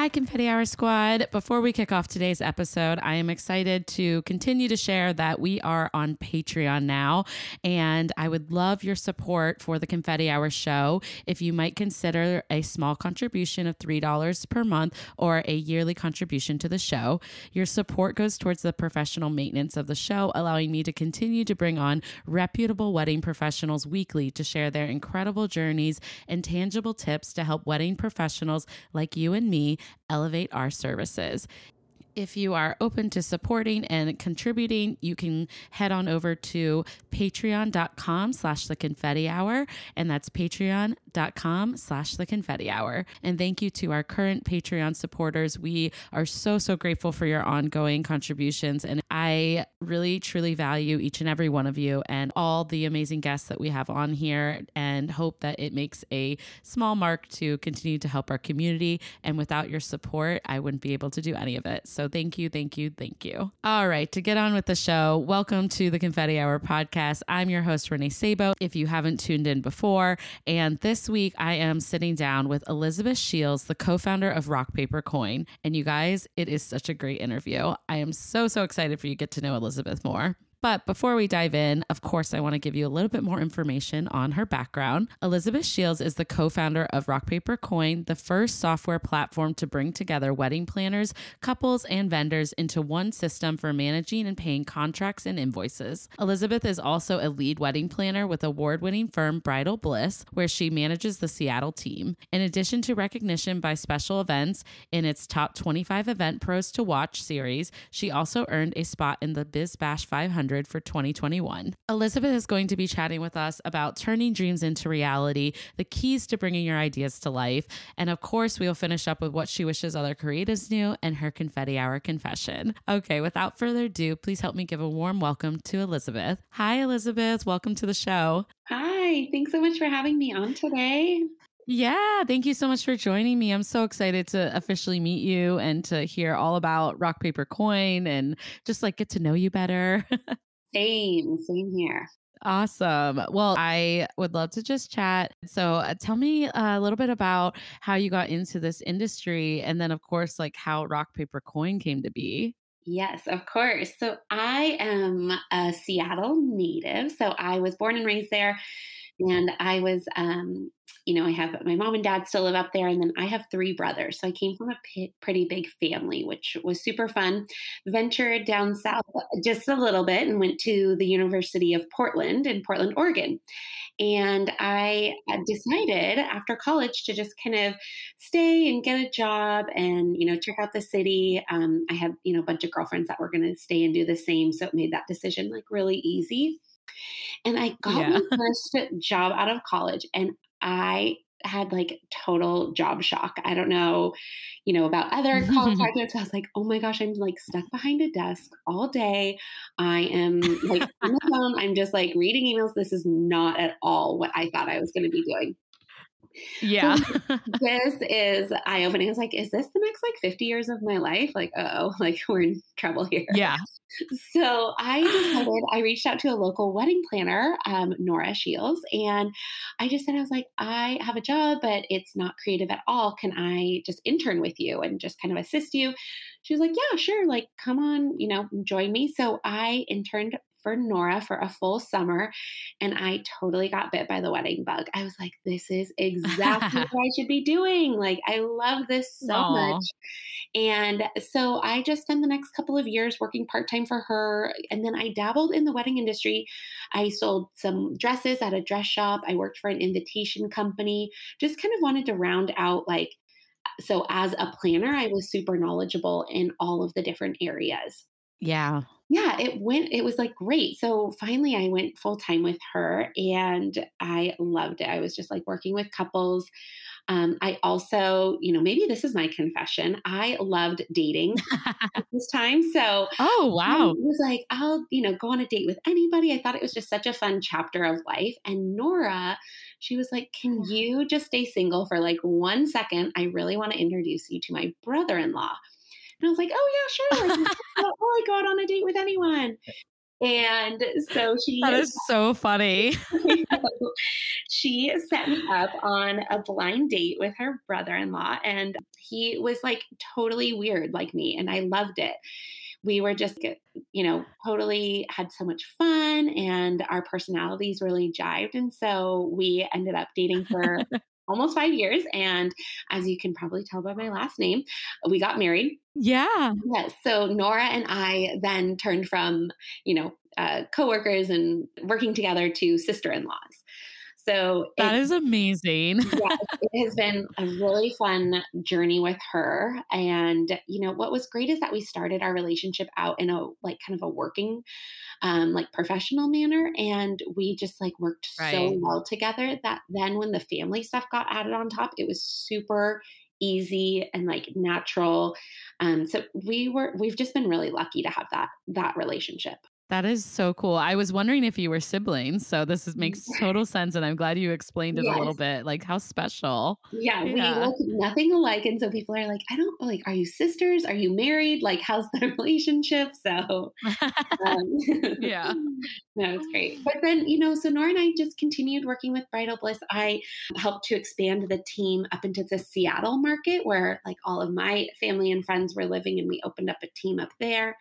Hi, Confetti Hour Squad. Before we kick off today's episode, I am excited to continue to share that we are on Patreon now, and I would love your support for the Confetti Hour show. If you might consider a small contribution of $3 per month or a yearly contribution to the show, your support goes towards the professional maintenance of the show, allowing me to continue to bring on reputable wedding professionals weekly to share their incredible journeys and tangible tips to help wedding professionals like you and me elevate our services. If you are open to supporting and contributing, you can head on over to patreon.com slash the confetti hour. And that's patreon.com slash the confetti hour. And thank you to our current Patreon supporters. We are so, so grateful for your ongoing contributions. And I really, truly value each and every one of you and all the amazing guests that we have on here and hope that it makes a small mark to continue to help our community. And without your support, I wouldn't be able to do any of it. So thank you, thank you, thank you. All right, to get on with the show, welcome to the Confetti Hour podcast. I'm your host, Renee Sabo, if you haven't tuned in before. And this week, I am sitting down with Elizabeth Sheils, the co founder of Rock Paper Coin. And you guys, it is such a great interview. I am so, so excited for you to get to know Elizabeth more. But before we dive in, of course, I want to give you a little bit more information on her background. Elizabeth Sheils is the co founder of Rock Paper Coin, the first software platform to bring together wedding planners, couples, and vendors into one system for managing and paying contracts and invoices. Elizabeth is also a lead wedding planner with award winning firm Bridal Bliss, where she manages the Seattle team. In addition to recognition by special events in its top 25 event pros to watch series, she also earned a spot in the BizBash 500 for 2021. Elizabeth is going to be chatting with us about turning dreams into reality, the keys to bringing your ideas to life, and of course, we'll finish up with what she wishes other creatives knew and her confetti hour confession. Okay, without further ado, please help me give a warm welcome to Elizabeth. Hi, Elizabeth. Welcome to the show. Hi, thanks so much for having me on today. Yeah, thank you so much for joining me. I'm so excited to officially meet you and to hear all about rock paper coin and just like get to know you better. Same, same here. Awesome. Well, I would love to just chat. So, uh, tell me a little bit about how you got into this industry and then, of course, like how rock, paper, coin came to be. Yes, of course. So, I am a Seattle native. So, I was born and raised there. And I was um, you know, I have my mom and dad still live up there, and then I have three brothers. So I came from a p- pretty big family, which was super fun. Ventured down south just a little bit and went to the University of Portland in Portland, Oregon. And I decided after college to just kind of stay and get a job and, you know, check out the city. Um, I had, you know, a bunch of girlfriends that were going to stay and do the same. So it made that decision like really easy. And I got yeah. my first job out of college and I had like total job shock. I don't know, you know, about other college graduates. I was like, oh my gosh, I'm like stuck behind a desk all day. I am like on the phone. I'm just like reading emails. This is not at all what I thought I was going to be doing. Yeah. So this is eye opening. I was like, is this the next like 50 years of my life? Like, oh, like we're in trouble here. Yeah. So I decided, I reached out to a local wedding planner, um, Nora Sheils, and I just said, I was like, I have a job, but it's not creative at all. Can I just intern with you and just kind of assist you? She was like, Yeah, sure. Like, come on, you know, join me. So I interned for Nora for a full summer. And I totally got bit by the wedding bug. I was like, this is exactly what I should be doing. Like, I love this so Aww. much. And so I just spent the next couple of years working part time for her. And then I dabbled in the wedding industry. I sold some dresses at a dress shop. I worked for an invitation company, just kind of wanted to round out like, so as a planner, I was super knowledgeable in all of the different areas. Yeah. Yeah, it went, it was like great. So finally, I went full time with her and I loved it. I was just like working with couples. Um, I also, you know, maybe this is my confession. I loved dating this time. So, oh, wow. I was like, I'll, you know, go on a date with anybody. I thought it was just such a fun chapter of life. And Nora, she was like, Can you just stay single for like one second? I really want to introduce you to my brother in law. And I was like, oh, yeah, sure. Like, I'll, I'll go out on a date with anyone. And so she That is so funny. she set me up on a blind date with her brother-in-law and he was like totally weird like me and I loved it. We were just eh, you know, totally had so much fun and our personalities really jived and so we ended up dating for almost 5 years and as you can probably tell by my last name, we got married yeah. Yes. So Nora and I then turned from, you know, uh, coworkers and working together to sister in laws. So that it, is amazing. yes, it has been a really fun journey with her. And, you know, what was great is that we started our relationship out in a like kind of a working, um, like professional manner. And we just like worked right. so well together that then when the family stuff got added on top, it was super easy and like natural. Um, so we were we've just been really lucky to have that that relationship. That is so cool. I was wondering if you were siblings. So this is, makes total sense. And I'm glad you explained it yes. a little bit. Like how special. Yeah, yeah, we look nothing alike. And so people are like, I don't like, are you sisters? Are you married? Like, how's the relationship? So um, yeah. no, it's great. But then, you know, so Nora and I just continued working with Bridal Bliss. I helped to expand the team up into the Seattle market where like all of my family and friends were living and we opened up a team up there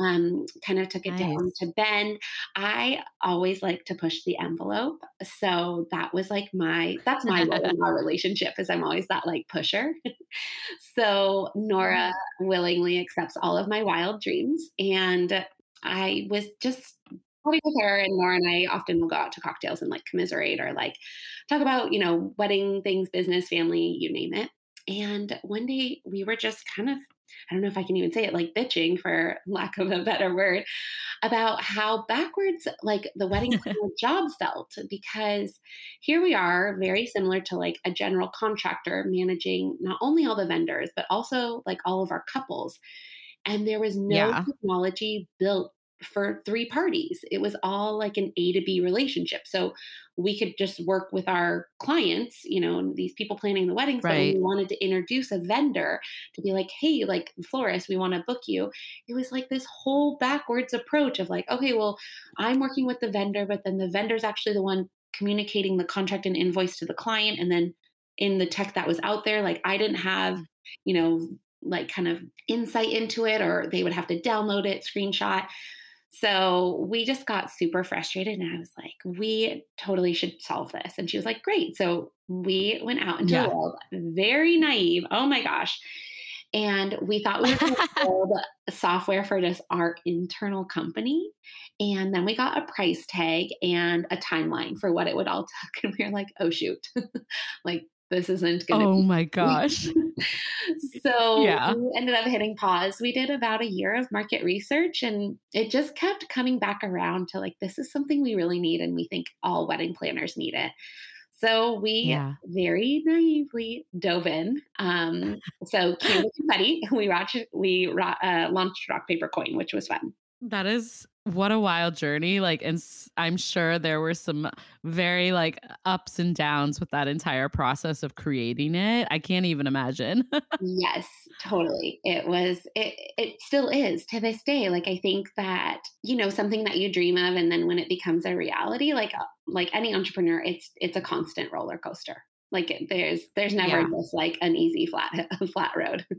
um, kind of took it nice. down to Ben. I always like to push the envelope. So that was like my, that's my role in our relationship is I'm always that like pusher. so Nora willingly accepts all of my wild dreams. And I was just with her and Nora and I often will go out to cocktails and like commiserate or like talk about, you know, wedding things, business, family, you name it. And one day we were just kind of I don't know if I can even say it, like bitching for lack of a better word, about how backwards like the wedding job felt. Because here we are, very similar to like a general contractor managing not only all the vendors, but also like all of our couples. And there was no yeah. technology built for three parties. It was all like an A to B relationship. So we could just work with our clients, you know, these people planning the weddings. Right. But we wanted to introduce a vendor to be like, hey, like florist, we want to book you. It was like this whole backwards approach of like, okay, well, I'm working with the vendor, but then the vendor's actually the one communicating the contract and invoice to the client. And then in the tech that was out there, like I didn't have, you know, like kind of insight into it, or they would have to download it, screenshot. So we just got super frustrated, and I was like, we totally should solve this. And she was like, great. So we went out into yeah. the world, very naive. Oh my gosh. And we thought we were going to build software for just our internal company. And then we got a price tag and a timeline for what it would all take. And we were like, oh, shoot. like, this isn't going to Oh my gosh. so yeah. we ended up hitting pause. We did about a year of market research and it just kept coming back around to like, this is something we really need. And we think all wedding planners need it. So we yeah. very naively dove in. Um, so Candy Confetti, we, we uh, launched Rock Paper Coin, which was fun. That is what a wild journey. Like, and I'm sure there were some very like ups and downs with that entire process of creating it. I can't even imagine. yes, totally. It was, it, it still is to this day. Like, I think that, you know, something that you dream of and then when it becomes a reality, like, uh, like any entrepreneur, it's, it's a constant roller coaster. Like there's, there's never yeah. just like an easy flat, flat road.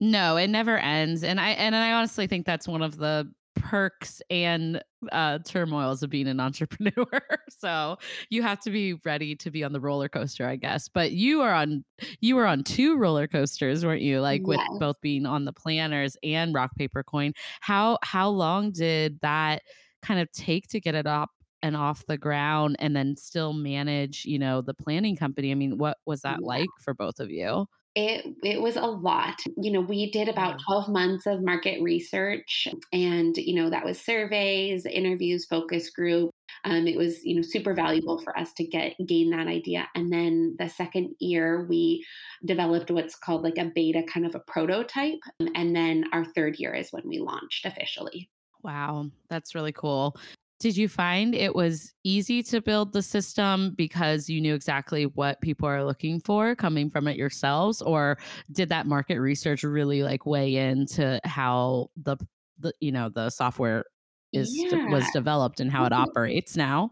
No, it never ends. And I and I honestly think that's one of the perks and uh, turmoils of being an entrepreneur. so you have to be ready to be on the roller coaster, I guess. But you are on you were on two roller coasters, weren't you? Like with yes. both being on the planners and rock paper coin. How how long did that kind of take to get it up and off the ground and then still manage, you know, the planning company? I mean, what was that yeah. like for both of you? It it was a lot. You know, we did about 12 months of market research and you know, that was surveys, interviews, focus group. Um, it was you know super valuable for us to get gain that idea. And then the second year we developed what's called like a beta kind of a prototype. And then our third year is when we launched officially. Wow. That's really cool did you find it was easy to build the system because you knew exactly what people are looking for coming from it yourselves or did that market research really like weigh into how the the you know the software is yeah was developed and how it mm-hmm. operates now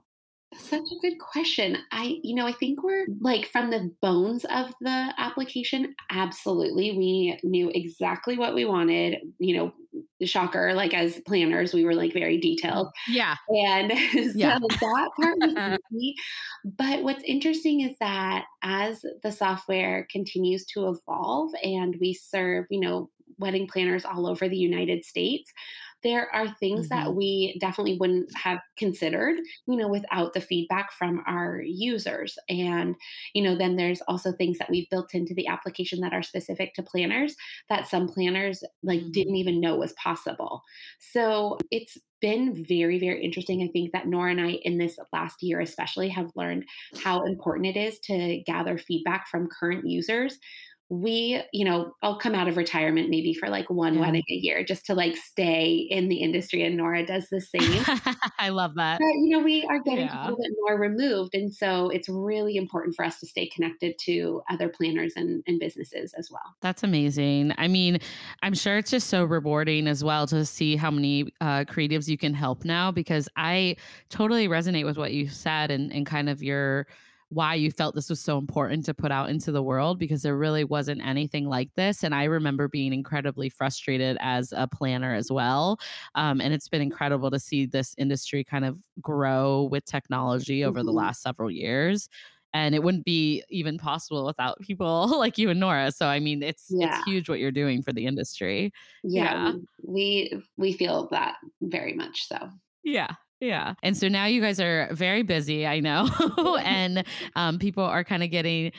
Such a good question. I, you know, I think we're like from the bones of the application, absolutely. We knew exactly what we wanted. You know, shocker, like as planners, we were like very detailed. yeah And so yeah that part was easy. But what's interesting is that as the software continues to evolve and we serve, you know, wedding planners all over the United States, there are things that hmm we definitely wouldn't have considered, you know, without the feedback from our users. And, you know, then there's also things that we've built into the application that are specific to planners that some planners like hmm didn't even know was possible. So it's been very, very interesting. I think that Nora and I, in this last year especially, have learned how important it is to gather feedback from current users we, you know, I'll come out of retirement maybe for like one yeah wedding a year just to like stay in the industry. And Nora does the same. i love that But, you know, we are getting a little bit more removed. And so it's really important for us to stay connected to other planners and, and businesses as well. That's amazing. I mean, I'm sure it's just so rewarding as well to see how many uh, creatives you can help now because I totally resonate with what you said and, and kind of your why you felt this was so important to put out into the world because there really wasn't anything like this. And I remember being incredibly frustrated as a planner as well. Um, and it's been incredible to see this industry kind of grow with technology over the Mhm. last several years and it wouldn't be even possible without people like you and Nora. So I mean, it's it's huge what you're doing for the industry. Yeah. Yeah. We, we feel that very much so. Yeah. Yeah. And so now you guys are very busy, I know. and um, people are kind of getting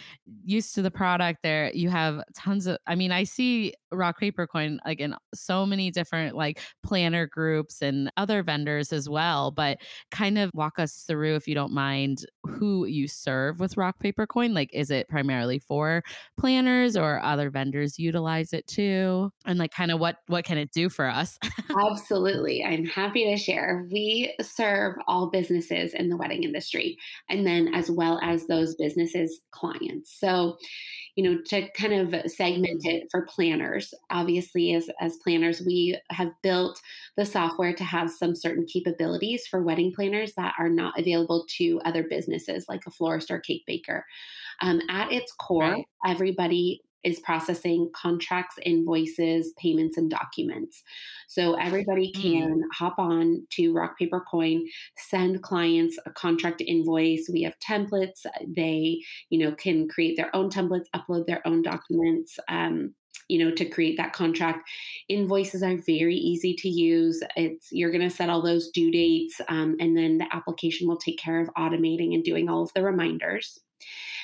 used to the product there. You have tons of, I mean, I see Rock Paper Coin like in so many different like planner groups and other vendors as well. But kind of walk us through, if you don't mind, who you serve with Rock Paper Coin. Like, is it primarily for planners or other vendors utilize it too? And like kind of what what can it do for us? Absolutely. I'm happy to share. We serve all businesses in the wedding industry and then as well as those businesses clients. So, you know, to kind of segment Mm, it for planners, obviously as as planners, we have built the software to have some certain capabilities for wedding planners that are not available to other businesses like a florist or cake baker. Um, at its core, right. everybody is processing contracts, invoices, payments, and documents. So everybody Mm, can hop on to Rock Paper Coin, send clients a contract invoice. We have templates. They, you know, can create their own templates, upload their own documents. Um, you know to create that contract invoices are very easy to use it's you're going to set all those due dates um, and then the application will take care of automating and doing all of the reminders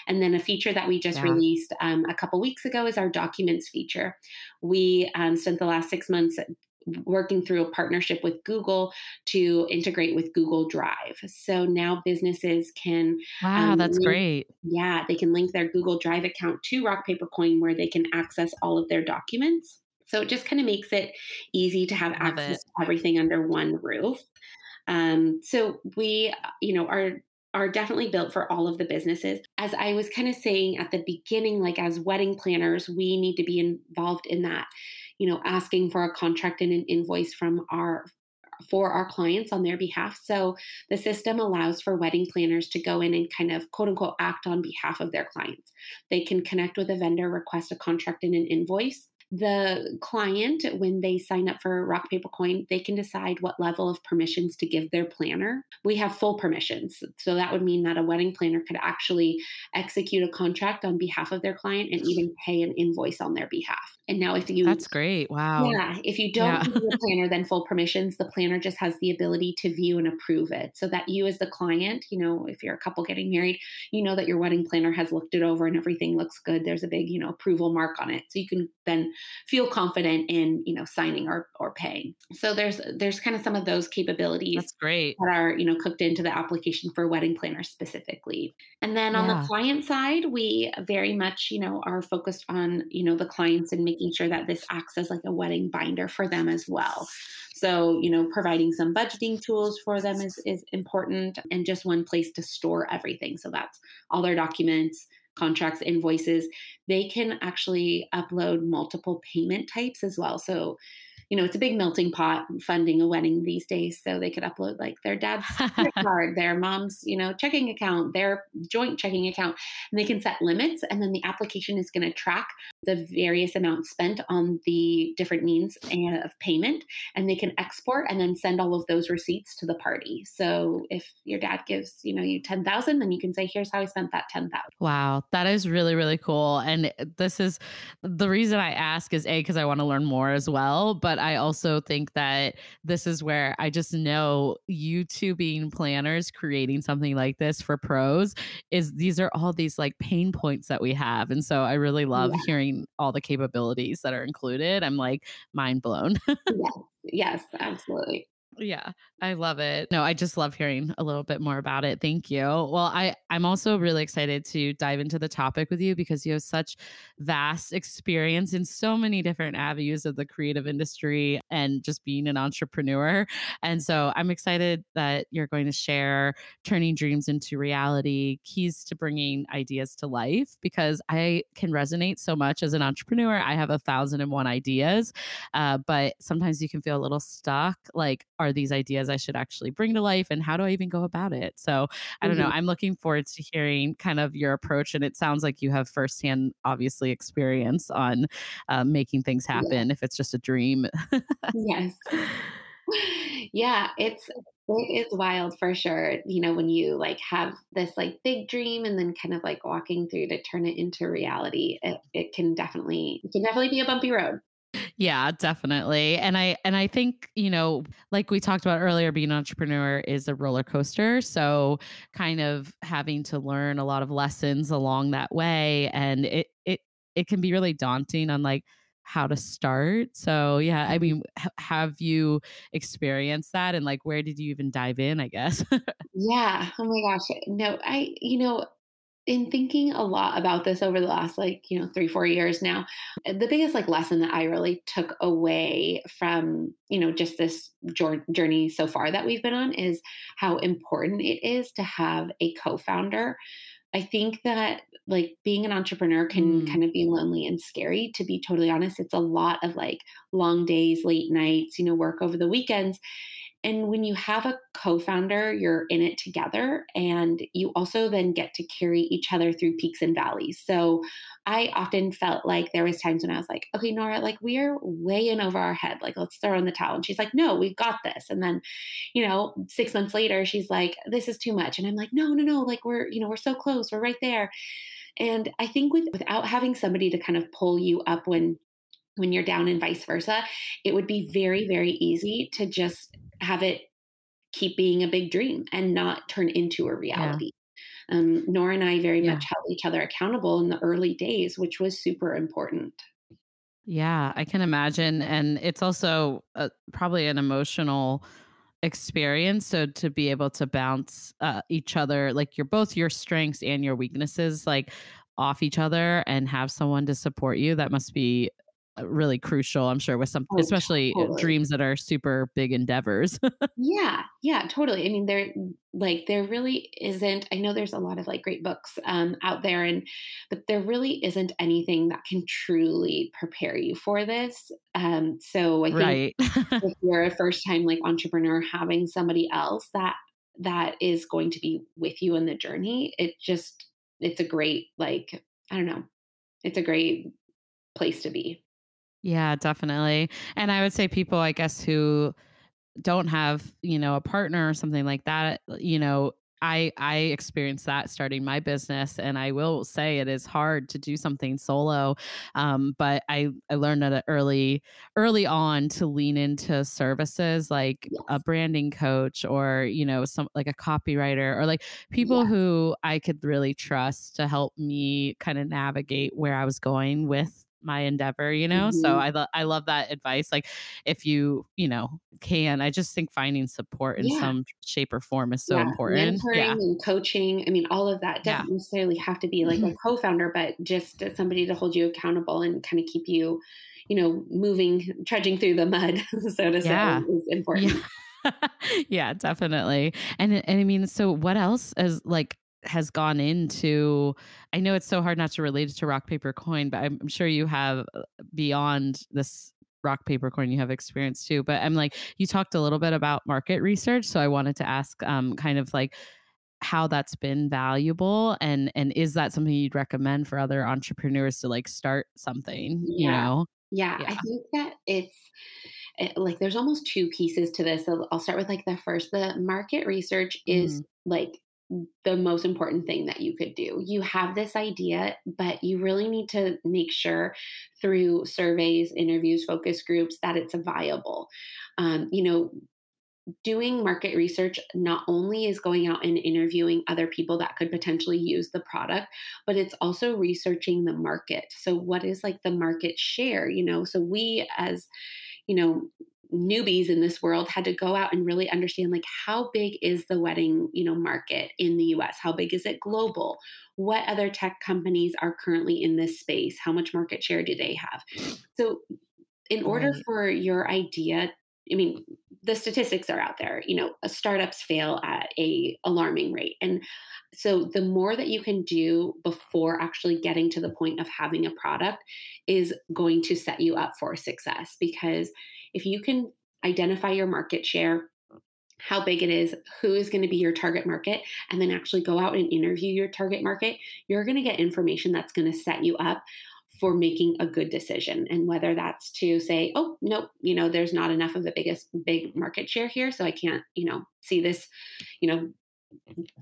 and then a feature that we just yeah. released um, a couple weeks ago is our documents feature. We um, spent the last six months working through a partnership with Google to integrate with Google Drive. So now businesses can Wow, um, that's link, great. yeah, they can link their Google Drive account to Rock Paper Coin where they can access all of their documents. So it just kind of makes it easy to have Love access it. to everything under one roof. Um, so we, uh, you know, are are definitely built for all of the businesses. As I was kind of saying at the beginning, like as wedding planners, we need to be involved in that, you know, asking for a contract and an invoice from our for our clients on their behalf. So the system allows for wedding planners to go in and kind of quote unquote act on behalf of their clients. They can connect with a vendor, request a contract and an invoice the client, when they sign up for Rock Paper Coin, they can decide what level of permissions to give their planner. We have full permissions. So that would mean that a wedding planner could actually execute a contract on behalf of their client and even pay an invoice on their behalf. And now if you That's great. Wow. Yeah, if you don't Yeah. the planner then full permissions, the planner just has the ability to view and approve it so that you as the client, you know, if you're a couple getting married, you know that your wedding planner has looked it over and everything looks good. There's a big, you know, approval mark on it. So you can then feel confident in, you know, signing or or paying. So there's there's kind of some of those capabilities That's great. that are you know cooked into the application for wedding planner specifically and then on Yeah. the client side we very much you know are focused on you know the clients and making sure that this acts as like a wedding binder for them as well. So you know providing some budgeting tools for them is is important and just one place to store everything. So that's all their documents contracts invoices. They can actually upload multiple payment types as well. So you know, it's a big melting pot funding a wedding these days. So they could upload like their dad's credit card, their mom's, you know, checking account, their joint checking account, and they can set limits. And then the application is going to track the various amounts spent on the different means of payment. And they can export and then send all of those receipts to the party. So if your dad gives, you know, you 10,000, then you can say, here's how I spent that 10,000. Wow, that is really, really cool. And this is the reason I ask is A, because I want to learn more as well. But I also think that this is where I just know you two being planners, creating something like this for pros, is these are all these like pain points that we have. And so I really love Yeah. hearing all the capabilities that are included. I'm like mind blown. Yes, yes, absolutely. Yeah, I love it. No, I just love hearing a little bit more about it. Thank you. Well, I I'm also really excited to dive into the topic with you because you have such vast experience in so many different avenues of the creative industry and just being an entrepreneur. And so I'm excited that you're going to share turning dreams into reality, keys to bringing ideas to life because I can resonate so much as an entrepreneur. I have a thousand and one ideas uh, but sometimes you can feel a little stuck. Like, are these ideas I should actually bring to life? And how do I even go about it? So, I don't know. Mhm. I'm looking forward to hearing kind of your approach. And it sounds like you have firsthand, obviously, experience on uh, making things Yeah. happen if it's just a dream. Yes. Yeah, it's it is wild for sure. You know, when you like have this like big dream and then kind of like walking through to turn it into reality, it, it can definitely it can definitely be a bumpy road. Yeah, definitely. And I and I think, you know, like we talked about earlier, being an entrepreneur is a roller coaster. So kind of having to learn a lot of lessons along that way. And it it it can be really daunting on like how to start. So yeah, I mean, h- have you experienced that and like where did you even dive in, I guess? Yeah. Oh my gosh. No, I you know, in thinking a lot about this over the last like, you know, 3 4 years now, uh, the biggest like lesson that I really took away from, you know, just this journey so far that we've been on is how important it is to have a co-founder I think that like being an entrepreneur can Mm, kind of be lonely and scary, to be totally honest. It's a lot of like long days, late nights, you know, work over the weekends. And when you have a co founder, you're in it together and you also then get to carry each other through peaks and valleys. So I often felt like there was times when I was like, okay, Nora, like we're way in over our head. Like, let's throw in the towel. And she's like, no, we've got this. And then you know, six months later, she's like, this is too much. And I'm like, no, no, no, like we're, you know, we're so close, we're right there. And I think with without having somebody to kind of pull you up when when you're down and vice versa, it would be very, very easy to just have it keep being a big dream and not turn into a yeah. reality. Um, Nora and I very Yeah. much held each other accountable in the early days, which was super important. Yeah, I can imagine. And it's also uh, probably an emotional experience. So to be able to bounce uh, each other, like you're both your strengths and your weaknesses, like off each other and have someone to support you, that must be really crucial, I'm sure, with some, Oh, especially uh, totally. dreams that are super big endeavors. Yeah, yeah, totally. I mean, there like there really isn't. I know there's a lot of like great books um, out there, and but there really isn't anything that can truly prepare you for this. Um, so I think right. if you're a first time like entrepreneur, having somebody else that that is going to be with you in the journey, it just it's a great like I don't know, it's a great place to be. Yeah, definitely. And I would say people, I guess, who don't have, you know, a partner or something like that, you know, I I experienced that starting my business, and I will say it is hard to do something solo. Um, but I I learned at an early early on to lean into services like Yes. a branding coach or you know some like a copywriter or like people Yeah. who I could really trust to help me kind of navigate where I was going with my endeavor you know so Mhm. i lo- i love that advice like if you you know can i just think finding support in Yeah. some shape or form is so Yeah, important mentoring yeah and coaching, I mean, all of that doesn't necessarily have to be like a co-founder, but just somebody to hold you accountable and kind of keep you, you know, moving, trudging through the mud, so to say, yeah is yeah important. yeah definitely and and i mean so what else is like has gone into i know it's so hard not to relate it to rock paper coin but i'm, sure you have uh, beyond this rock paper coin you have experience too but i'm like you talked a little bit about market research so i wanted to ask um kind of like how that's been valuable and and is that something you'd recommend for other entrepreneurs to like start something you Yeah. know Yeah, I think that it's eh, like there's almost two pieces to this. So I'll start with like the first. The market research is Mhm. like the most important thing that you could do. You have this idea, but you really need to make sure through surveys, interviews, focus groups that it's viable. Um, you know, doing market research not only is going out and interviewing other people that could potentially use the product, but it's also researching the market. So, what is like the market share? You know, so we as, you know, newbies in this world had to go out and really understand like how big is the wedding you know market in the US how big is it global? What other tech companies are currently in this space? How much market share do they have? So in order for your idea i mean the statistics are out there you know uh, startups fail at a alarming rate. And so the more that you can do before actually getting to the point of having a product is going to set you up for success because if you can identify your market share how big it is, who is going to be your target market, and then actually go out and interview your target market, you're going to get information that's going to set you up for making a good decision. And whether that's to say, oh, nope, you know, there's not enough of a biggest big market share here, so I can't, you know, see this, you know,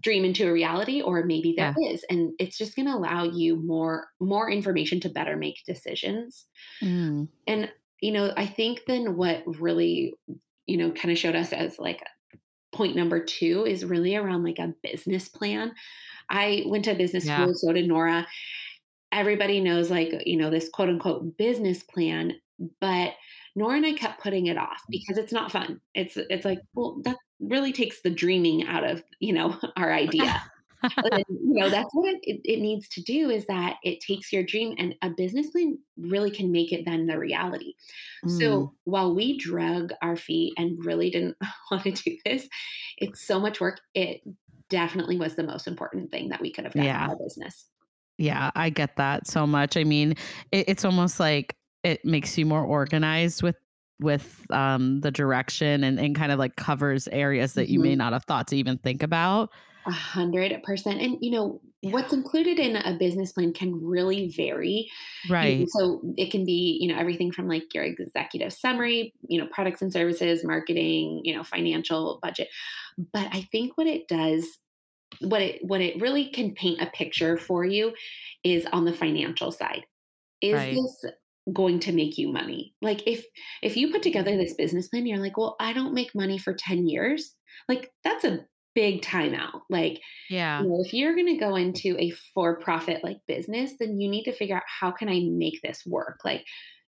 dream into a reality or maybe there yeah. is and it's just going to allow you more more information to better make decisions. Mm, and you know i think then what really you know kind of showed us as like point number two is really around like a business plan. I went to business yeah. school so did nora. Everybody knows like you know this quote unquote business plan but nora and i kept putting it off mm. because it's not fun. It's it's like well that really takes the dreaming out of you know our idea and, you know that's what it, it, it needs to do is that it takes your dream and a business plan really can make it then the reality Mm, so while we drug our feet and really didn't want to do this it's so much work it definitely was the most important thing that we could have done in yeah our business Yeah, I get that so much. I mean, it, it's almost like it makes you more organized with with um the direction and and kind of like covers areas that you may Mhm. not have thought to even think about. A hundred percent. And you know, what's included in a business plan can really vary. Right. so it can be, you know, everything from like your executive summary, you know, products and services, marketing, you know, financial budget. But I think what it does, what it what it really can paint a picture for you is on the financial side. Is Right. this going to make you money? Like if if you put together mm-hmm. this business plan, you're like, well, I don't make money for 10 years. Like that's a big timeout. Like Yeah. you know, if you're going to go into a for-profit like business, then you need to figure out how can I make this work? Like,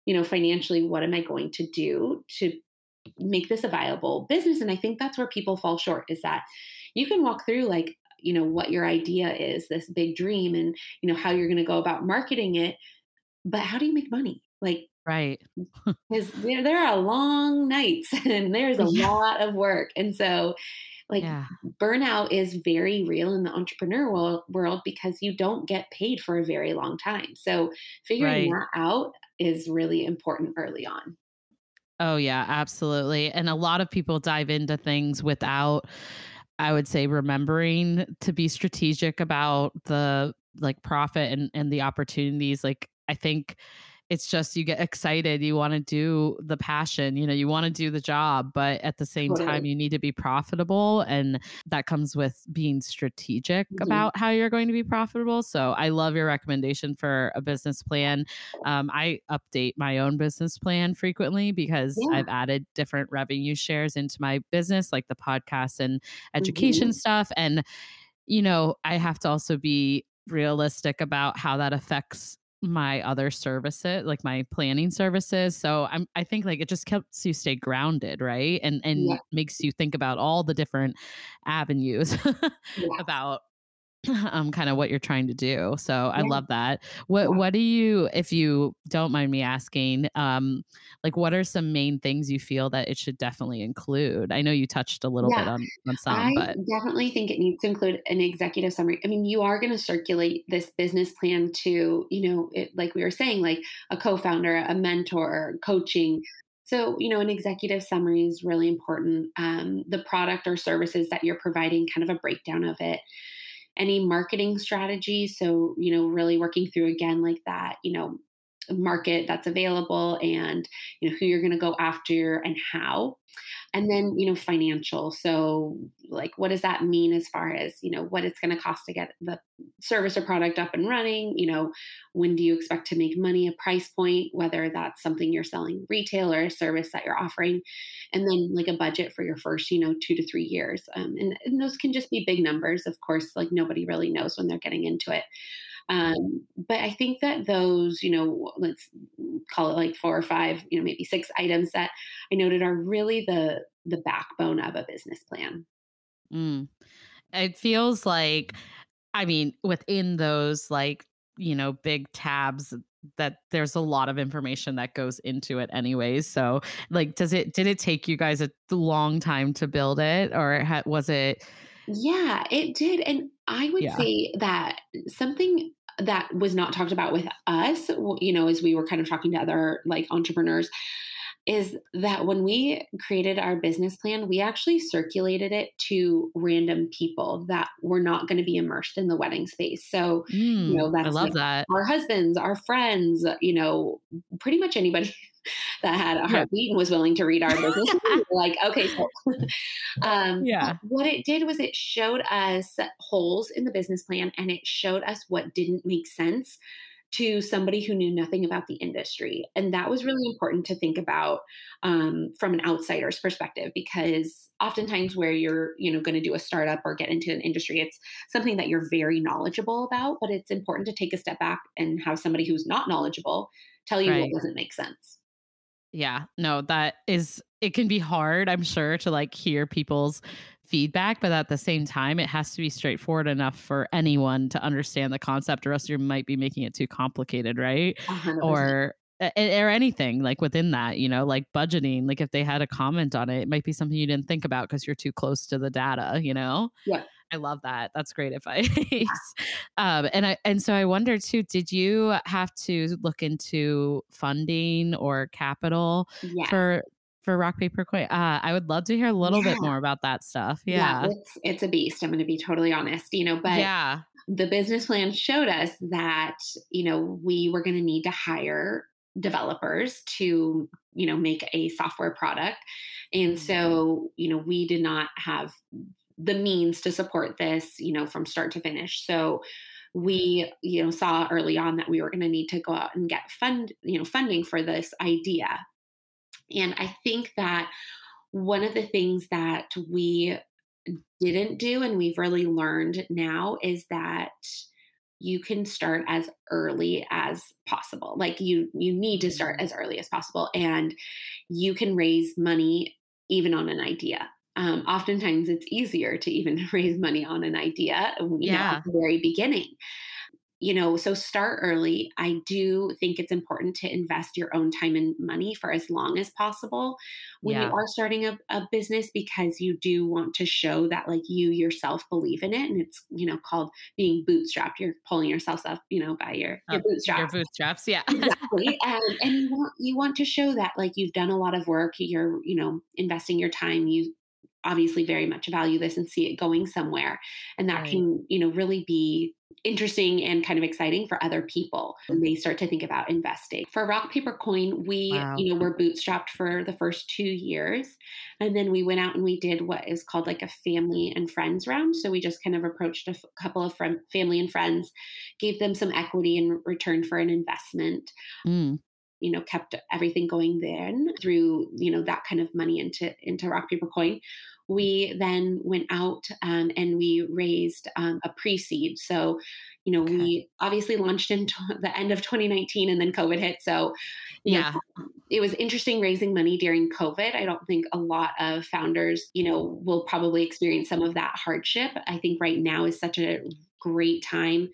you know, financially, what am I going to do to make this a viable business? And I think that's where people fall short is that you can walk through like, you know, what your idea is, this big dream and, you know, how you're going to go about marketing it, but how do you make money? Like Right. because there, there are long nights and there's a Yeah. lot of work. And so like Yeah. burnout is very real in the entrepreneur world, world because you don't get paid for a very long time. So figuring Right. that out is really important early on. Oh yeah, absolutely. And a lot of people dive into things without I would say remembering to be strategic about the like profit and and the opportunities like I think it's just you get excited you want to do the passion you know you want to do the job but at the same totally. time you need to be profitable and that comes with being strategic mm-hmm. about how you're going to be profitable so i love your recommendation for a business plan um, i update my own business plan frequently because yeah. i've added different revenue shares into my business like the podcast and education mm-hmm. stuff and you know i have to also be realistic about how that affects my other services like my planning services so i'm i think like it just helps you stay grounded right and and yeah. makes you think about all the different avenues yeah. about um kind of what you're trying to do so yeah. i love that what what do you if you don't mind me asking um like what are some main things you feel that it should definitely include i know you touched a little yeah. bit on, on some I but definitely think it needs to include an executive summary i mean you are going to circulate this business plan to you know it, like we were saying like a co-founder a mentor coaching so, you know, an executive summary is really important. Um, the product or services that you're providing, kind of a breakdown of it any marketing strategy. So, you know, really working through again like that, you know, market that's available and you know who you're going to go after and how. And then you know financial. So like what does that mean as far as you know what it's going to cost to get the service or product up and running? You know when do you expect to make money a price point whether that's something you're selling retail or a service that you're offering? And then like a budget for your first you know two to three years. Um, and, and those can just be big numbers of course like nobody really knows when they're getting into it um, but I think that those, you know, let's call it like four or five, you know, maybe six items that I noted are really the the backbone of a business plan. Mm. It feels like, I mean, within those like you know big tabs that there's a lot of information that goes into it anyways so like does it did it take you guys a long time to build it or was it yeah it did and i would yeah. say that something that was not talked about with us, you know, as we were kind of talking to other like entrepreneurs, is that when we created our business plan, we actually circulated it to random people that were not going to be immersed in the wedding space. So, mm, you know, that's I love like that. Our husbands, our friends, you know, pretty much anybody that had a heartbeat and was willing to read our business. like, okay, so um, yeah. What it did was it showed us holes in the business plan and it showed us what didn't make sense to somebody who knew nothing about the industry. And that was really important to think about um, from an outsider's perspective, because oftentimes where you're, you know, going to do a startup or get into an industry, it's something that you're very knowledgeable about, but it's important to take a step back and have somebody who's not knowledgeable tell you right. what doesn't make sense. Yeah, no, that is, it can be hard, I'm sure, to like hear people's feedback, but at the same time, it has to be straightforward enough for anyone to understand the concept, or else you might be making it too complicated, right? 100%. Or or anything like within that, you know, like budgeting. Like if they had a comment on it, it might be something you didn't think about because you're too close to the data, you know? Yeah. I love that. That's great advice. um, and I and so I wonder too. Did you have to look into funding or capital yeah. for for rock paper coin? Uh, I would love to hear a little yeah. bit more about that stuff. Yeah, yeah it's it's a beast. I'm going to be totally honest. You know, but yeah, the business plan showed us that you know we were going to need to hire developers to you know make a software product and mm-hmm. so you know we did not have the means to support this, you know, from start to finish. So we, you know, saw early on that we were going to need to go out and get fund, you know, funding for this idea. And I think that one of the things that we didn't do and we've really learned now is that you can start as early as possible like you you need to start mm-hmm. as early as possible and you can raise money even on an idea um, oftentimes it's easier to even raise money on an idea yeah. know, at the very beginning you know, so start early. I do think it's important to invest your own time and money for as long as possible when yeah. you are starting a, a, business because you do want to show that like you yourself believe in it. And it's, you know, called being bootstrapped. You're pulling yourself up, you know, by your, your bootstraps. Your bootstraps, yeah. exactly. And, and you want you want to show that like you've done a lot of work, you're, you know, investing your time, you obviously very much value this and see it going somewhere and that right. can you know really be interesting and kind of exciting for other people when they start to think about investing. For Rock Paper Coin, we, wow. you know, were bootstrapped for the first two years. And then we went out and we did what is called like a family and friends round. So we just kind of approached a f- couple of friend, family and friends, gave them some equity in return for an investment. Mm you know kept everything going then through you know that kind of money into into rock paper coin. We then went out um, and we raised um, a pre-seed. So you know okay. we obviously launched in t- the end of 2019 and then covid hit. So yeah know, it was interesting raising money during covid. I don't think a lot of founders you know will probably experience some of that hardship. I think right now is such a great time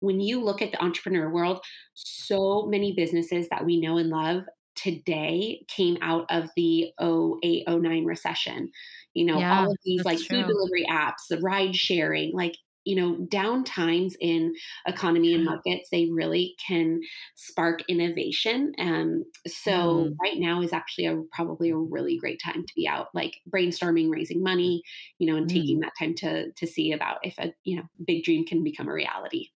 when you look at the entrepreneur world so many businesses that we know and love today came out of the 08 09 recession you know yeah, all of these like true. food delivery apps the ride sharing like you know down times in economy and markets they really can spark innovation um so mm. right now is actually a probably a really great time to be out like brainstorming raising money you know and mm. taking that time to to see about if a you know big dream can become a reality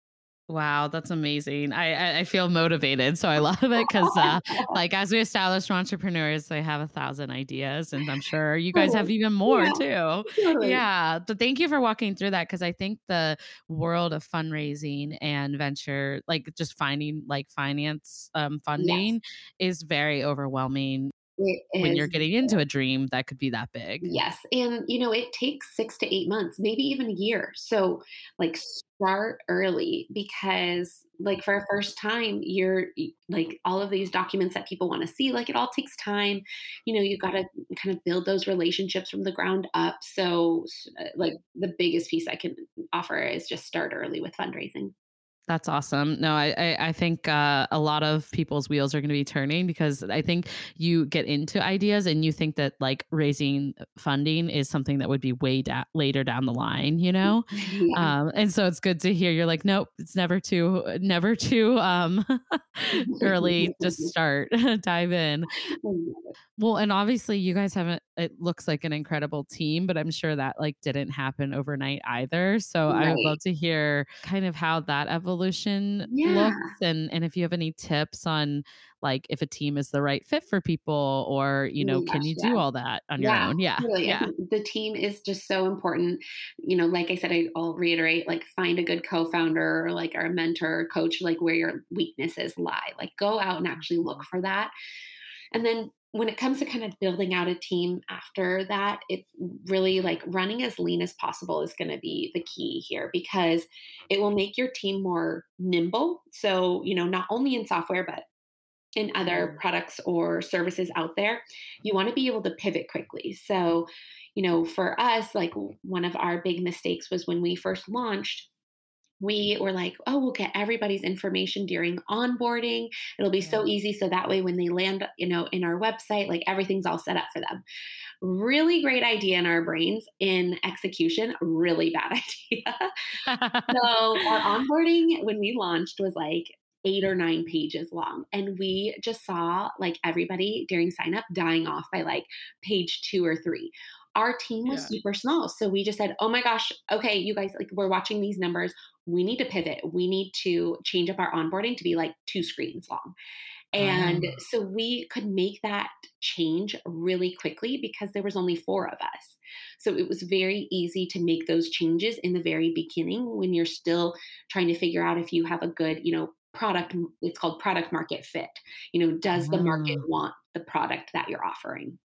Wow, that's amazing. I, I feel motivated, so I love it because, uh, like, as we establish entrepreneurs, they have a thousand ideas, and I'm sure you guys have even more yeah, too. Totally. Yeah, but thank you for walking through that because I think the world of fundraising and venture, like just finding like finance um, funding, yes. is very overwhelming when you're getting into a dream that could be that big. Yes. And, you know, it takes six to eight months, maybe even a year. So, like, start early because, like, for a first time, you're like all of these documents that people want to see, like, it all takes time. You know, you've got to kind of build those relationships from the ground up. So, uh, like, the biggest piece I can offer is just start early with fundraising. That's awesome. No, I I, I think uh, a lot of people's wheels are going to be turning because I think you get into ideas and you think that like raising funding is something that would be way da- later down the line, you know. Yeah. Um, and so it's good to hear you're like, nope, it's never too never too um, early. to start, dive in. Well, and obviously you guys haven't it looks like an incredible team, but I'm sure that like didn't happen overnight either. So right. I would love to hear kind of how that evolution yeah. looks and and if you have any tips on like if a team is the right fit for people or you know oh can you yeah. do all that on yeah, your own yeah totally. yeah the team is just so important you know like i said i'll reiterate like find a good co-founder or like our mentor or coach like where your weaknesses lie like go out and actually look mm-hmm. for that and then when it comes to kind of building out a team after that, it's really like running as lean as possible is going to be the key here because it will make your team more nimble. So, you know, not only in software, but in other mm-hmm. products or services out there, you want to be able to pivot quickly. So, you know, for us, like one of our big mistakes was when we first launched, we were like, oh, we'll get everybody's information during onboarding. It'll be yeah. so easy. So that way, when they land, you know, in our website, like everything's all set up for them. Really great idea in our brains. In execution, really bad idea. so our onboarding when we launched was like eight or nine pages long. And we just saw like everybody during sign up dying off by like page two or three our team was yeah. super small. So we just said, oh my gosh, okay, you guys, like, we're watching these numbers. We need to pivot. We need to change up our onboarding to be like two screens long. And um. so we could make that change really quickly because there was only four of us. So it was very easy to make those changes in the very beginning when you're still trying to figure out if you have a good, you know, product it's called product market fit. You know, does the market ah. want the product that you're offering?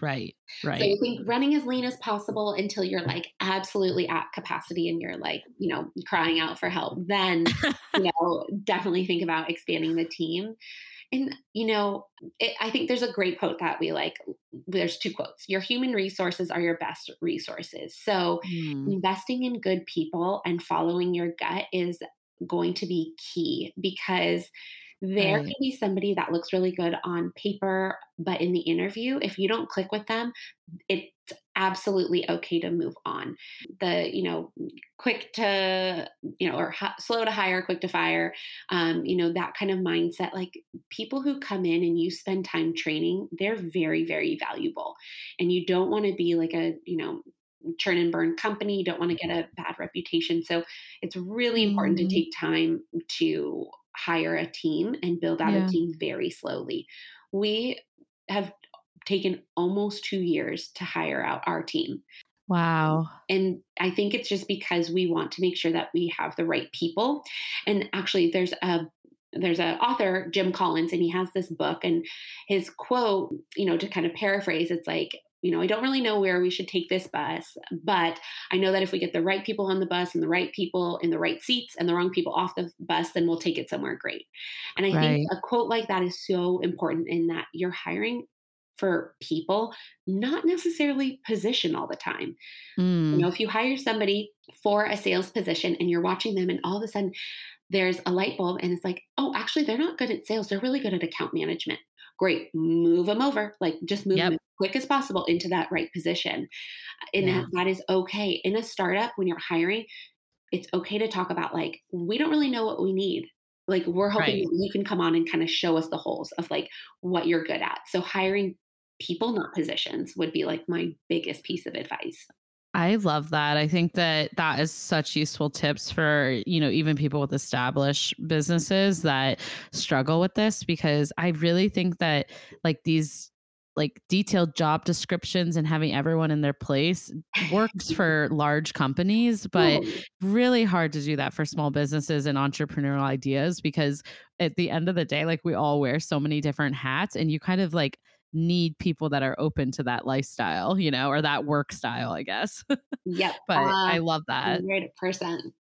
Right. Right. So I think running as lean as possible until you're like absolutely at capacity and you're like, you know, crying out for help. Then, you know, definitely think about expanding the team. And, you know, it, I think there's a great quote that we like. There's two quotes Your human resources are your best resources. So, mm. investing in good people and following your gut is going to be key because there right. can be somebody that looks really good on paper, but in the interview, if you don't click with them, it's absolutely okay to move on. The, you know, quick to, you know, or slow to hire, quick to fire, um, you know, that kind of mindset. Like people who come in and you spend time training, they're very, very valuable. And you don't want to be like a, you know, churn and burn company. You don't want to get a bad reputation. So it's really important Mhm. to take time to hire a team and build out Yeah. a team very slowly. We have taken almost two years to hire out our team. Wow. And I think it's just because we want to make sure that we have the right people. And actually, there's a there's an author Jim Collins, and he has this book, and his quote, you know, to kind of paraphrase, it's like, you know, I don't really know where we should take this bus, but I know that if we get the right people on the bus and the right people in the right seats and the wrong people off the bus, then we'll take it somewhere great. And I Right. think a quote like that is so important in that you're hiring for people, not necessarily position all the time. You Mm. know, if you hire somebody for a sales position and you're watching them and all of a sudden there's a light bulb and it's like, oh, actually, they're not good at sales. They're really good at account management. Great. Move them over. Like just move Yep. them as quick as possible into that right position. And Yeah. that, that is okay. In a startup, when you're hiring, it's okay to talk about like, we don't really know what we need. Like we're hoping Right. you can come on and kind of show us the holes of like what you're good at. So hiring people, not positions, would be like my biggest piece of advice. I love that. I think that that is such useful tips for, you know, even people with established businesses that struggle with this because I really think that like these like detailed job descriptions and having everyone in their place works for large companies, but really hard to do that for small businesses and entrepreneurial ideas because at the end of the day, like we all wear so many different hats and you kind of like need people that are open to that lifestyle, you know, or that work style, I guess. Yep. but I Uh, love that. 100%.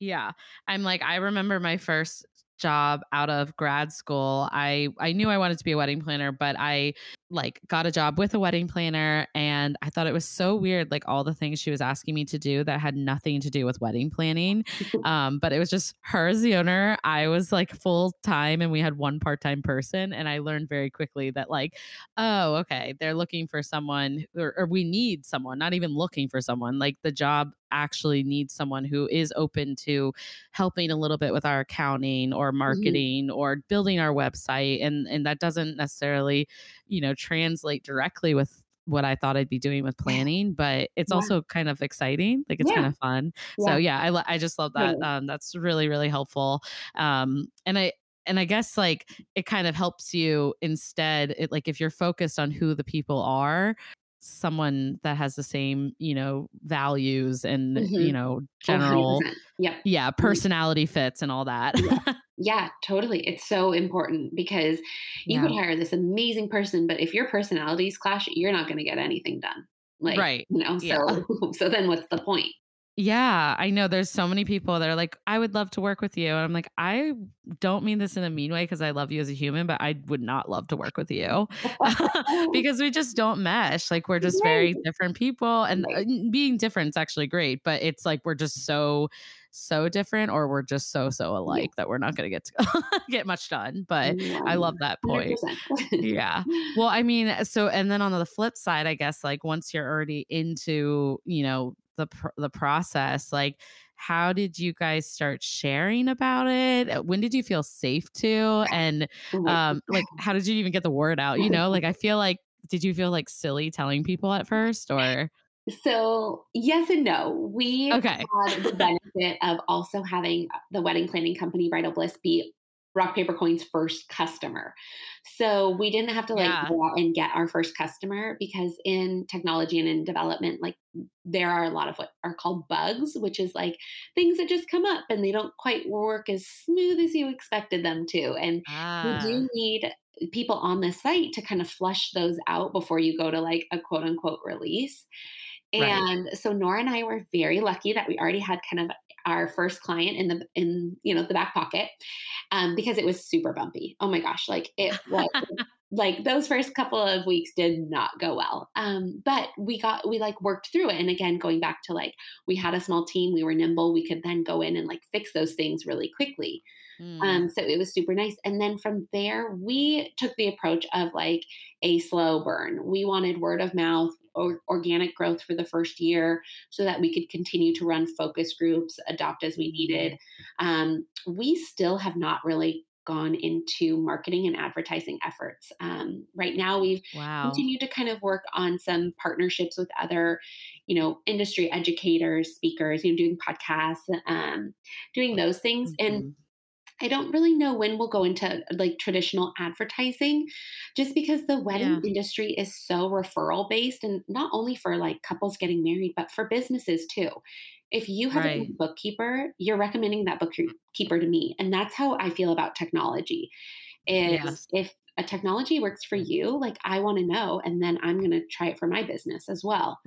Yeah. I'm like I remember my first job out of grad school. I I knew I wanted to be a wedding planner, but I like got a job with a wedding planner and I thought it was so weird like all the things she was asking me to do that had nothing to do with wedding planning. Um but it was just her as the owner. I was like full time and we had one part-time person and I learned very quickly that like oh okay, they're looking for someone or, or we need someone, not even looking for someone. Like the job actually needs someone who is open to helping a little bit with our accounting or marketing or building our website and and that doesn't necessarily you know translate directly with what I thought I'd be doing with planning, but it's Yeah. also kind of exciting. Like it's Yeah. kind of fun. So Yeah. yeah, I lo- I just love that. Um, that's really really helpful. Um, and I and I guess like it kind of helps you instead. It like if you're focused on who the people are, someone that has the same you know values and Mhm. you know Oh, general 100%. Yep. yeah personality fits and all that. Yeah. Yeah, totally. It's so important because you Yeah. could hire this amazing person, but if your personalities clash, you're not going to get anything done. Like, Right. you know, Yeah. so so then what's the point? Yeah, I know there's so many people that are like, I would love to work with you. And I'm like, I don't mean this in a mean way because I love you as a human, but I would not love to work with you because we just don't mesh. Like, we're just very different people. And uh, being different is actually great, but it's like we're just so, so different or we're just so, so alike that we're not going to get to get much done. But I love that point. Yeah. Well, I mean, so and then on the flip side, I guess like once you're already into, you know, the pr- the process, like how did you guys start sharing about it? Uh, When did you feel safe to? And um like how did you even get the word out? You know, like I feel like did you feel like silly telling people at first or So, yes and no. We Okay. had the benefit of also having the wedding planning company Bridal Bliss be Rock Paper Coin's first customer. So, we didn't have to like Yeah. go out and get our first customer because in technology and in development, like there are a lot of what are called bugs, which is like things that just come up and they don't quite work as smooth as you expected them to. And you Ah, do need people on the site to kind of flush those out before you go to like a quote unquote release. Right. And so Nora and I were very lucky that we already had kind of our first client in the in you know the back pocket um, because it was super bumpy. Oh my gosh, like it was like those first couple of weeks did not go well. Um, but we got we like worked through it. And again, going back to like we had a small team, we were nimble, we could then go in and like fix those things really quickly. mm, Um, so it was super nice. And then from there, we took the approach of like a slow burn. We wanted word of mouth or organic growth for the first year so that we could continue to run focus groups, adopt as we needed. Um, we still have not really gone into marketing and advertising efforts. Um, right now, we've Wow. continued to kind of work on some partnerships with other, you know, industry educators, speakers, you know, doing podcasts, um, doing those things. And Mhm. I don't really know when we'll go into like traditional advertising just because the wedding Yeah. industry is so referral based and not only for like couples getting married, but for businesses too. If you have a Right. good bookkeeper, you're recommending that bookkeeper to me. And that's how I feel about technology. Is Yes. if a technology works for you, like I want to know, and then I'm going to try it for my business as well.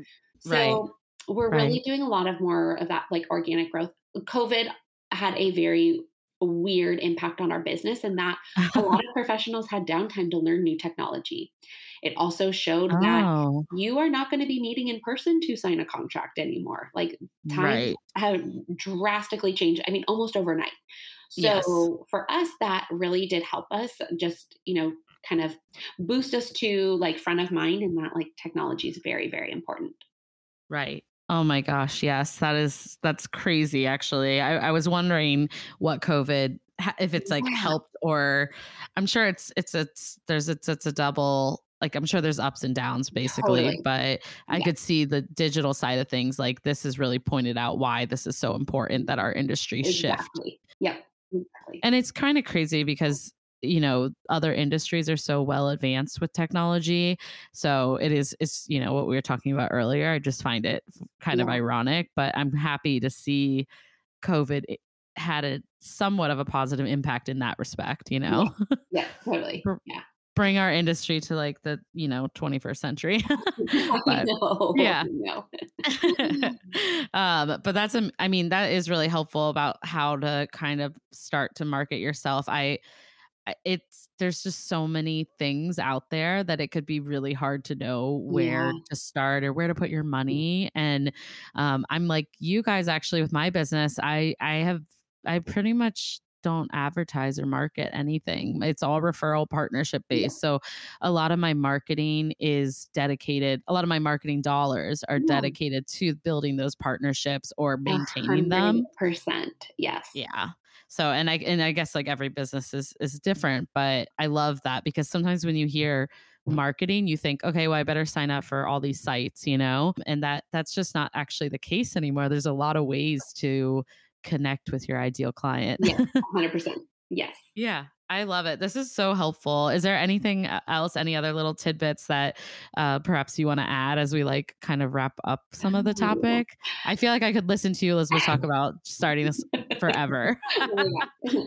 Right. So we're Right. really doing a lot of more of that like organic growth. COVID had a very weird impact on our business and that a lot of professionals had downtime to learn new technology. It also showed that Oh, you are not going to be meeting in person to sign a contract anymore. Like time right. had drastically changed. I mean, almost overnight. Yes. So for us, that really did help us just, you know, kind of boost us to like front of mind and that like technology is very, very important. Right. Oh my gosh. Yes. That is, that's crazy, actually. I, I was wondering what COVID, if it's like Yeah. helped or I'm sure it's, it's, it's, there's, it's, it's a double, like I'm sure there's ups and downs basically, Totally. but I Yeah. could see the digital side of things. Like this has really pointed out why this is so important that our industry shift. yeah Exactly. And it's kind of crazy because you know other industries are so well advanced with technology so it is it's you know what we were talking about earlier i just find it kind of ironic but i'm happy to see covid eh, had a somewhat of a positive impact in that respect you know Yeah, totally. Yeah. Bring our industry to like the you know 21st century but know. yeah. Um, but that's um, I mean that is really helpful about how to kind of start to market yourself. I I- it's there's just so many things out there that it could be really hard to know where Yeah. to start or where to put your money. And um, I'm like you guys actually with my business. I I have I pretty much don't advertise or market anything. It's all referral partnership Yeah. based. So a lot of my marketing is dedicated. A lot of my marketing dollars are Yeah. dedicated to building those partnerships or maintaining them. percent. Yes. Yeah. So and I and I guess like every business is is different, but I love that because sometimes when you hear marketing you think okay well i better sign up for all these sites you know and that that's just not actually the case anymore there's a lot of ways to connect with your ideal client Yes. a hundred percent. Yes. yeah i love it this is so helpful is there anything uh, else any other little tidbits that uh, perhaps you want to add as we like kind of wrap up some of the topic i feel like i could listen to you elizabeth talk about starting this forever Oh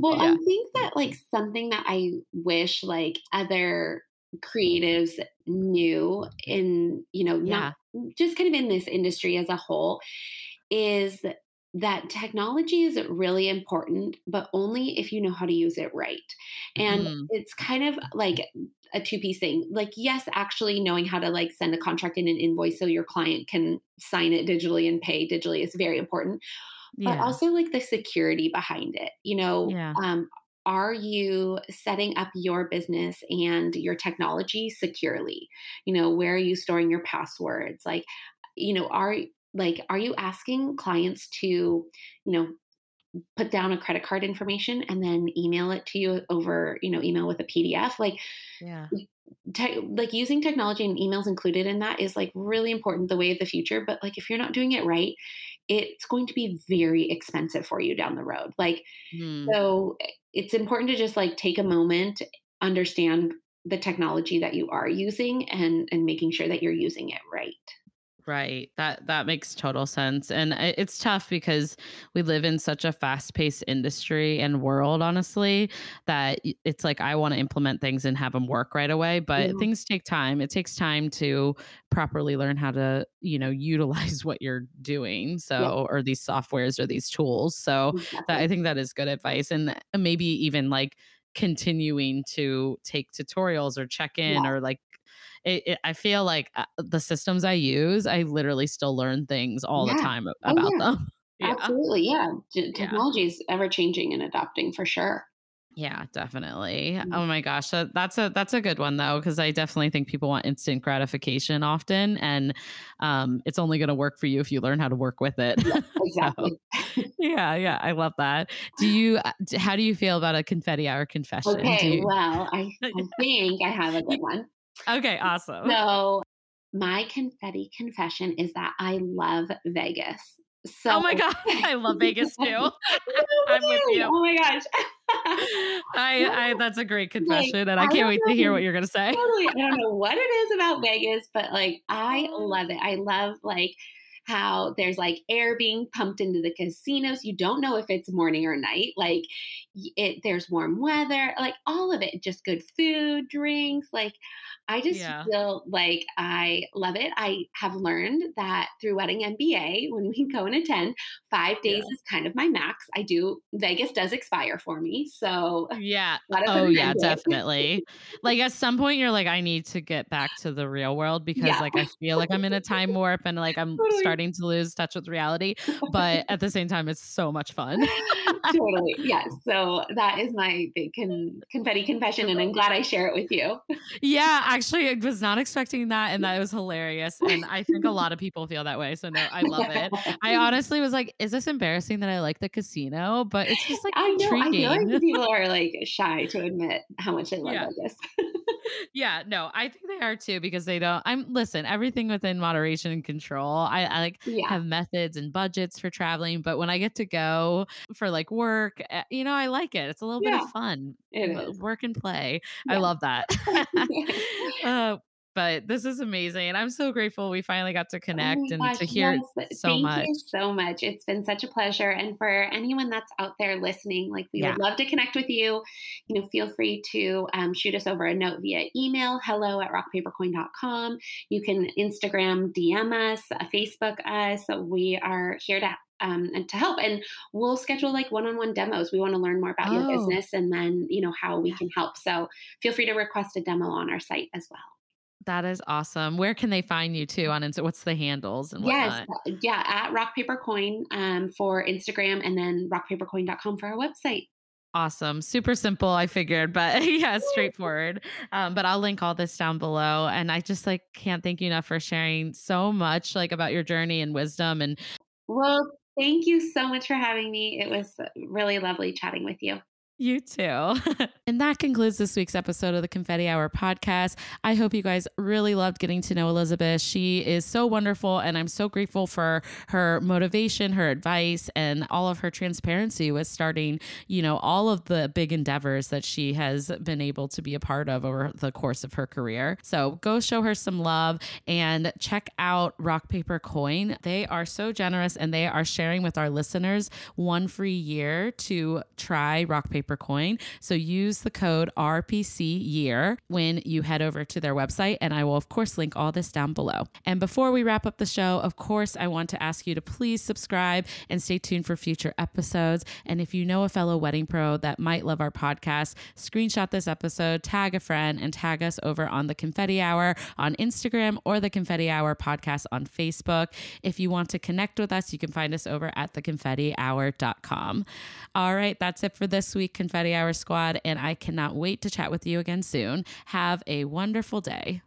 well, Yeah. I think that like something that I wish like other creatives knew in, you know, yeah not just kind of in this industry as a whole is that technology is really important, but only if you know how to use it right. And Mhm. it's kind of like a two piece thing. Like, yes, actually knowing how to like send a contract in an invoice so your client can sign it digitally and pay digitally is very important but yeah also like the security behind it. You know, Yeah. um, are you setting up your business and your technology securely? You know, where are you storing your passwords? Like, you know, are like are you asking clients to, you know, put down a credit card information and then email it to you over, you know, email with a PDF? Like yeah te- like using technology and emails included in that is like really important the way of the future but like if you're not doing it right it's going to be very expensive for you down the road like Hmm. so eh, it's important to just like take a moment understand the technology that you are using and and making sure that you're using it right Right. That that makes total sense. And it's tough because we live in such a fast-paced industry and world honestly that it's like I want to implement things and have them work right away, but Yeah. things take time. It takes time to properly learn how to, you know, utilize what you're doing. So or these softwares or these tools. So that I think that is good advice and uh, maybe even like continuing to take tutorials or check in yeah or like it, it, I feel like uh, the systems I use, I literally still learn things all the time oh about yeah them. yeah. absolutely yeah Yeah. technology is ever changing and adapting for sure Yeah, definitely. Mm-hmm. Oh my gosh, that, that's a that's a good one though because I definitely think people want instant gratification often, and um, it's only going to work for you if you learn how to work with it. Yeah, exactly. so, yeah, yeah, I love that. Do you? Uh, how do you feel about a confetti hour confession? Okay, you- well, I, I think I have a good one. Okay, awesome. So my confetti confession is that I love Vegas. So Oh my god, I love Vegas too. I'm with you. Oh my gosh. I, I that's a great confession, and I can't wait to hear what you're gonna say. Totally. I don't know what it is about Vegas, but like I love it. I love like how there's like air being pumped into the casinos. You don't know if it's morning or night. Like it there's warm weather, like all of it. Just good food, drinks, like I just Yeah. feel like I love it. I have learned that through Wedding MBA, when we go and attend, five days is kind of my max. I do, Vegas does expire for me. So, Yeah. Oh yeah, end to it. definitely. Like at some point you're like, I need to get back to the real world because Yeah. like I feel like I'm in a time warp and like I'm Totally. starting to lose touch with reality. But at the same time, it's so much fun. totally. Yes. So that is my big con- confetti confession. And I'm glad I share it with you. yeah, actually I was not expecting that and that was hilarious. And I think a lot of people feel that way. So no, I love it. I honestly was like, is this embarrassing that I like the casino? But it's just like I know. I feel intriguing. like people are like shy to admit how much they love Yeah. Vegas. yeah, no, I think they are too because they don't. I'm listen, everything within moderation and control. I, I like yeah. have methods and budgets for traveling, but when I get to go for like work, eh, you know, I like it. It's a little bit of fun, it is. work and play. I love that. uh, but this is amazing. And I'm so grateful we finally got to Oh connect my and gosh, to hear yes. so Thank much. you so much. It's been such a pleasure. And for anyone that's out there listening, like we Yeah. would love to connect with you. You know, feel free to um, shoot us over a note via email, hello at rockpapercoin.com. You can Instagram DM us, uh, Facebook us. We are here to um, and to help. And we'll schedule like one-on-one demos. We want to learn more about your Oh. business and then, you know, how we can help. So feel free to request a demo on our site as well. That is awesome. Where can they find you too on Insta? What's the handles and Yes, whatnot? uh, yeah, at Rock Paper Coin um, for Instagram and then rockpapercoin.com for our website. Awesome. Super simple, I figured, but yeah, straightforward. Um, but I'll link all this down below. And I just like can't thank you enough for sharing so much like about your journey and wisdom and Well, thank you so much for having me. It was really lovely chatting with you. You too. and that concludes this week's episode of the Confetti Hour podcast. I hope you guys really loved getting to know Elizabeth. She is so wonderful, and I'm so grateful for her motivation, her advice, and all of her transparency with starting, you know, all of the big endeavors that she has been able to be a part of over the course of her career. So go show her some love and check out Rock Paper Coin. They are so generous and they are sharing with our listeners one free year to try Rock Paper Coin. So use the code RPC year when you head over to their website. And I will, of course, link all this down below. And before we wrap up the show, of course, I want to ask you to please subscribe and stay tuned for future episodes. And if you know a fellow wedding pro that might love our podcast, screenshot this episode, tag a friend, and tag us over on the Confetti Hour on Instagram or the Confetti Hour podcast on Facebook. If you want to connect with us, you can find us over at theconfettihour.com. All right, that's it for this week, Confetti Hour Squad, and I cannot wait to chat with you again soon. Have a wonderful day.